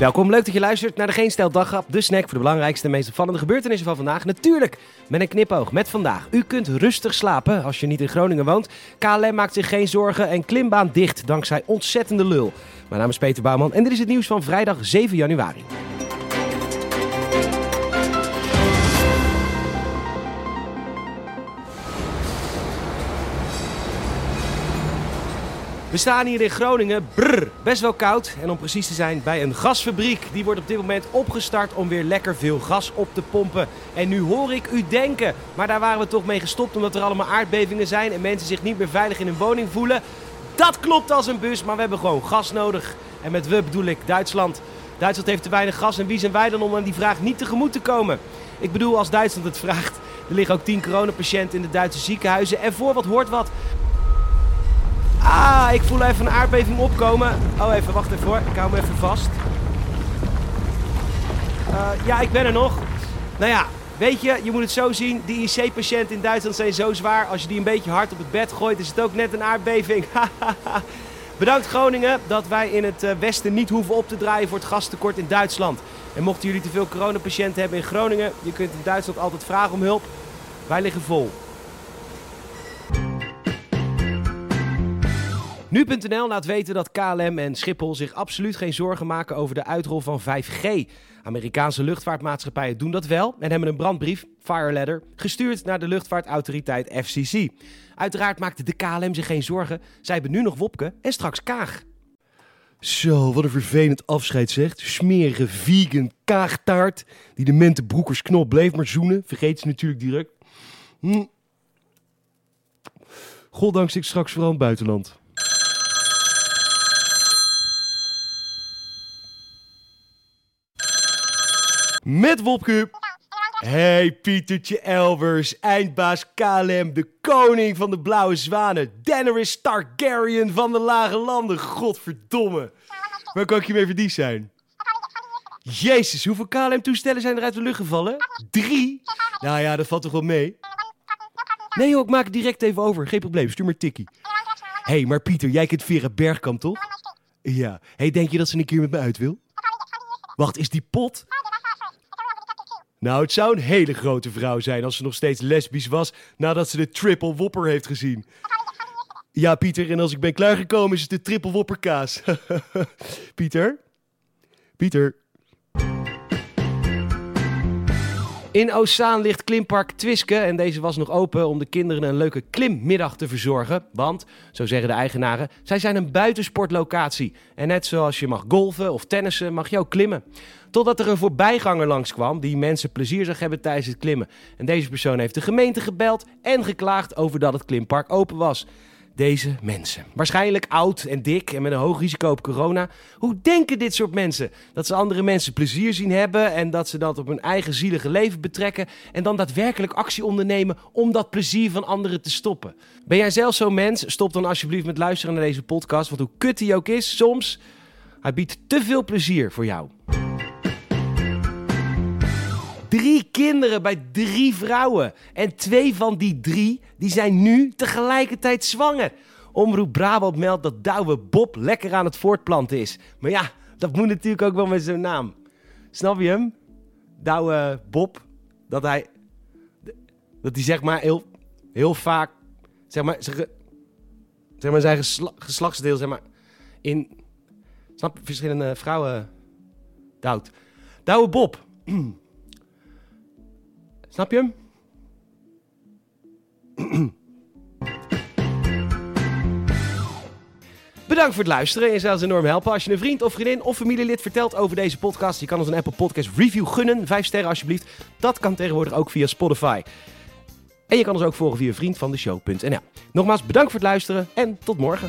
Welkom, leuk dat je luistert naar de Geen Stel de snack voor de belangrijkste en meest opvallende gebeurtenissen van vandaag. Natuurlijk met een knipoog met vandaag. U kunt rustig slapen als je niet in Groningen woont. KLM maakt zich geen zorgen en klimbaan dicht dankzij ontzettende lul. Mijn naam is Peter Bouwman en dit is het nieuws van vrijdag 7 januari. We staan hier in Groningen, brrr, best wel koud. En om precies te zijn, bij een gasfabriek. Die wordt op dit moment opgestart om weer lekker veel gas op te pompen. En nu hoor ik u denken, maar daar waren we toch mee gestopt omdat er allemaal aardbevingen zijn en mensen zich niet meer veilig in hun woning voelen. Dat klopt als een bus, maar we hebben gewoon gas nodig. En met we bedoel ik Duitsland. Duitsland heeft te weinig gas en wie zijn wij dan om aan die vraag niet tegemoet te komen? Ik bedoel, als Duitsland het vraagt, er liggen ook 10 coronapatiënten in de Duitse ziekenhuizen. En voor wat hoort wat. Ah, ik voel even een aardbeving opkomen. Oh, even, wacht even hoor. Ik hou me even vast. Uh, ja, ik ben er nog. Nou ja, weet je, je moet het zo zien. Die IC-patiënten in Duitsland zijn zo zwaar. Als je die een beetje hard op het bed gooit, is het ook net een aardbeving. Bedankt Groningen dat wij in het eh, westen niet hoeven op te draaien voor het gastekort in Duitsland. En mochten jullie te veel coronapatiënten hebben in Groningen, je kunt in Duitsland altijd vragen om hulp. Wij liggen vol. Nu.nl laat weten dat KLM en Schiphol zich absoluut geen zorgen maken over de uitrol van 5G. Amerikaanse luchtvaartmaatschappijen doen dat wel en hebben een brandbrief, Fire Letter, gestuurd naar de luchtvaartautoriteit FCC. Uiteraard maakte de KLM zich geen zorgen. Zij hebben nu nog Wopke en straks Kaag. Zo, wat een vervelend afscheid zegt. Smerige vegan kaagtaart. Die de mentenbroekers knop bleef maar zoenen. Vergeet ze natuurlijk direct. Hm. Goddank ik straks vooral in het buitenland. Met Wopke. Hey Pietertje Elvers, eindbaas KLM, de koning van de blauwe zwanen. Daenerys Targaryen van de lage landen, godverdomme. Waar kan ik je mee verdiend zijn? Jezus, hoeveel KLM-toestellen zijn er uit de lucht gevallen? Drie? Nou ja, dat valt toch wel mee? Nee joh, ik maak het direct even over. Geen probleem, stuur maar tikkie. Hé, hey, maar Pieter, jij kent Vera Bergkamp toch? Ja. hey, denk je dat ze een keer met me uit wil? Wacht, is die pot? Nou, het zou een hele grote vrouw zijn als ze nog steeds lesbisch was nadat ze de triple whopper heeft gezien. Ja, Pieter, en als ik ben klaargekomen is het de triple whopper kaas. Pieter? Pieter? In Ozaan ligt klimpark Twiske en deze was nog open om de kinderen een leuke klimmiddag te verzorgen. Want, zo zeggen de eigenaren, zij zijn een buitensportlocatie. En net zoals je mag golfen of tennissen, mag je ook klimmen. Totdat er een voorbijganger langskwam die mensen plezier zag hebben tijdens het klimmen. En deze persoon heeft de gemeente gebeld en geklaagd over dat het klimpark open was. Deze mensen. Waarschijnlijk oud en dik en met een hoog risico op corona. Hoe denken dit soort mensen? Dat ze andere mensen plezier zien hebben en dat ze dat op hun eigen zielige leven betrekken. En dan daadwerkelijk actie ondernemen om dat plezier van anderen te stoppen. Ben jij zelf zo'n mens? Stop dan alsjeblieft met luisteren naar deze podcast. Want hoe kut die ook is, soms. Hij biedt te veel plezier voor jou. Drie kinderen bij drie vrouwen. En twee van die drie die zijn nu tegelijkertijd zwanger. Omroep Brabant meldt dat Douwe Bob lekker aan het voortplanten is. Maar ja, dat moet natuurlijk ook wel met zijn naam. Snap je hem? Douwe Bob. Dat hij... Dat hij zeg maar heel, heel vaak... Zeg maar, zeg, zeg maar zijn geslachtsdeel zeg maar... In... Snap? Verschillende vrouwen... Douwt. Douwe Bob. Snap je hem? Bedankt voor het luisteren. Je zou ons enorm helpen als je een vriend of vriendin of familielid vertelt over deze podcast. Je kan ons een Apple Podcast review gunnen. Vijf sterren alsjeblieft. Dat kan tegenwoordig ook via Spotify. En je kan ons ook volgen via vriendvandeshow.nl. Nogmaals bedankt voor het luisteren en tot morgen.